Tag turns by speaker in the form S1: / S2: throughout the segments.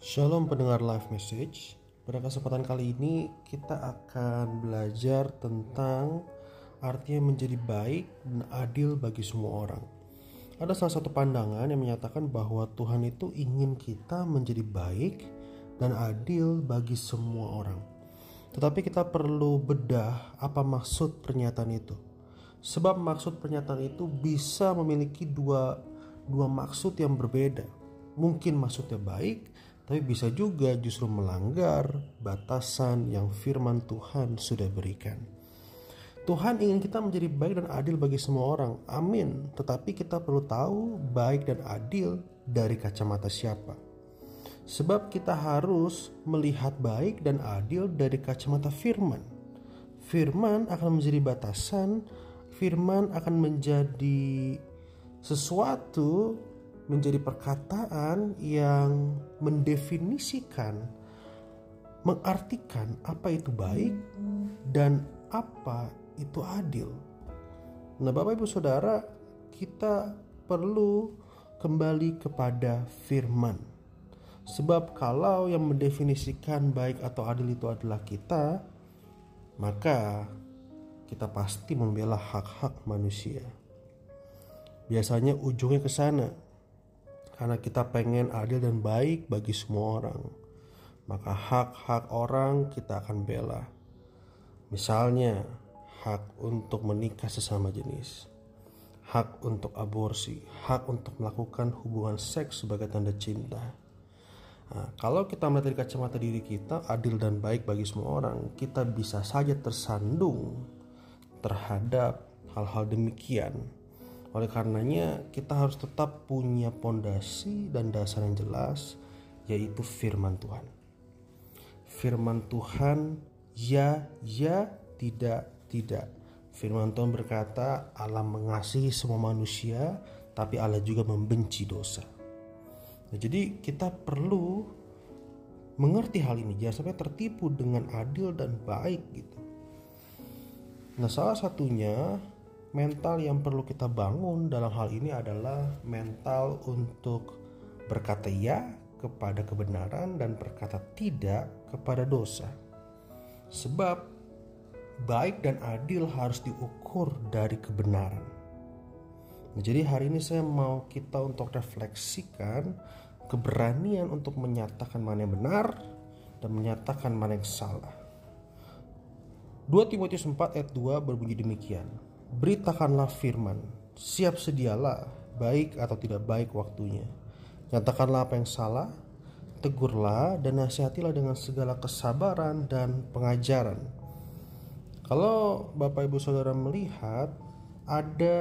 S1: Shalom pendengar live message. Pada kesempatan kali ini kita akan belajar tentang artinya menjadi baik dan adil bagi semua orang. Ada salah satu pandangan yang menyatakan bahwa Tuhan itu ingin kita menjadi baik dan adil bagi semua orang. Tetapi kita perlu bedah apa maksud pernyataan itu. Sebab maksud pernyataan itu bisa memiliki dua dua maksud yang berbeda. Mungkin maksudnya baik, tapi bisa juga justru melanggar batasan yang firman Tuhan sudah berikan. Tuhan ingin kita menjadi baik dan adil bagi semua orang. Amin. Tetapi kita perlu tahu baik dan adil dari kacamata siapa. Sebab kita harus melihat baik dan adil dari kacamata firman. Firman akan menjadi batasan, firman akan menjadi sesuatu menjadi perkataan yang mendefinisikan mengartikan apa itu baik dan apa itu adil. Nah, Bapak Ibu Saudara, kita perlu kembali kepada firman. Sebab kalau yang mendefinisikan baik atau adil itu adalah kita, maka kita pasti membela hak-hak manusia. Biasanya ujungnya ke sana. Karena kita pengen adil dan baik bagi semua orang. Maka hak-hak orang kita akan bela. Misalnya, hak untuk menikah sesama jenis, hak untuk aborsi, hak untuk melakukan hubungan seks sebagai tanda cinta. Nah, kalau kita melihat dari kacamata diri kita adil dan baik bagi semua orang, kita bisa saja tersandung terhadap hal-hal demikian. Oleh karenanya, kita harus tetap punya pondasi dan dasar yang jelas, yaitu firman Tuhan. Firman Tuhan, ya, ya, tidak, tidak. Firman Tuhan berkata, Allah mengasihi semua manusia, tapi Allah juga membenci dosa. Nah, jadi kita perlu mengerti hal ini, jangan sampai tertipu dengan adil dan baik gitu. Nah, salah satunya mental yang perlu kita bangun dalam hal ini adalah mental untuk berkata ya kepada kebenaran dan berkata tidak kepada dosa. Sebab baik dan adil harus diukur dari kebenaran. Nah, jadi hari ini saya mau kita untuk refleksikan keberanian untuk menyatakan mana yang benar dan menyatakan mana yang salah. 2 Timotius 4 ayat 2 berbunyi demikian. Beritakanlah firman, siap sedialah, baik atau tidak baik waktunya. Nyatakanlah apa yang salah, tegurlah dan nasihatilah dengan segala kesabaran dan pengajaran kalau Bapak Ibu Saudara melihat ada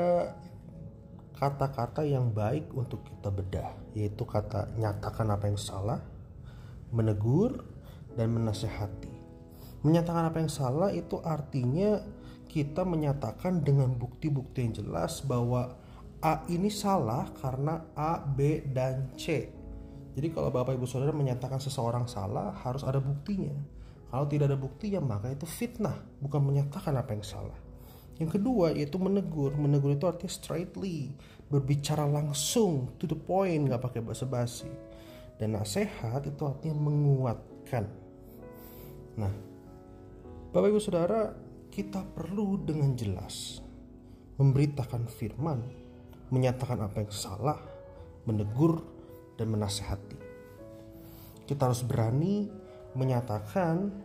S1: kata-kata yang baik untuk kita bedah, yaitu kata nyatakan apa yang salah, menegur dan menasehati. Menyatakan apa yang salah itu artinya kita menyatakan dengan bukti-bukti yang jelas bahwa A ini salah karena A, B, dan C. Jadi kalau Bapak Ibu Saudara menyatakan seseorang salah harus ada buktinya kalau tidak ada bukti ya maka itu fitnah, bukan menyatakan apa yang salah. Yang kedua yaitu menegur. Menegur itu artinya straightly, berbicara langsung to the point, nggak pakai basa-basi. Dan nasihat itu artinya menguatkan. Nah, Bapak Ibu Saudara, kita perlu dengan jelas memberitakan firman, menyatakan apa yang salah, menegur dan menasehati. Kita harus berani menyatakan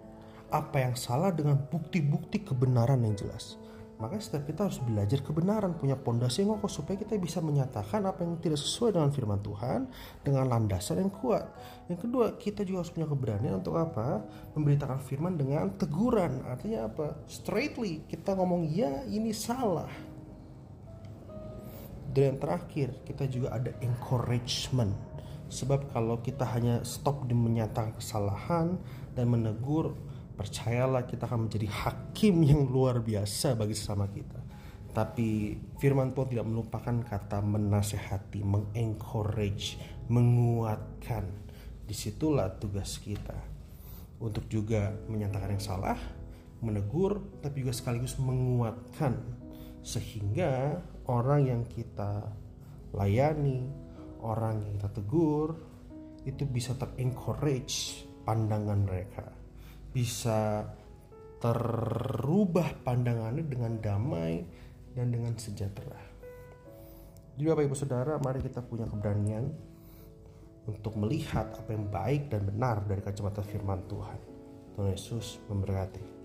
S1: apa yang salah dengan bukti-bukti kebenaran yang jelas. Makanya setiap kita harus belajar kebenaran, punya pondasi yang kokoh supaya kita bisa menyatakan apa yang tidak sesuai dengan firman Tuhan dengan landasan yang kuat. Yang kedua, kita juga harus punya keberanian untuk apa? Memberitakan firman dengan teguran. Artinya apa? Straightly kita ngomong ya ini salah. Dan yang terakhir, kita juga ada encouragement Sebab kalau kita hanya stop di menyatakan kesalahan dan menegur, percayalah kita akan menjadi hakim yang luar biasa bagi sesama kita. Tapi firman Tuhan tidak melupakan kata menasehati, mengencourage, menguatkan. Di situlah tugas kita untuk juga menyatakan yang salah, menegur, tapi juga sekaligus menguatkan sehingga orang yang kita layani, orang yang kita tegur itu bisa terencourage pandangan mereka bisa terubah pandangannya dengan damai dan dengan sejahtera. Jadi Bapak Ibu Saudara, mari kita punya keberanian untuk melihat apa yang baik dan benar dari kacamata firman Tuhan. Tuhan Yesus memberkati.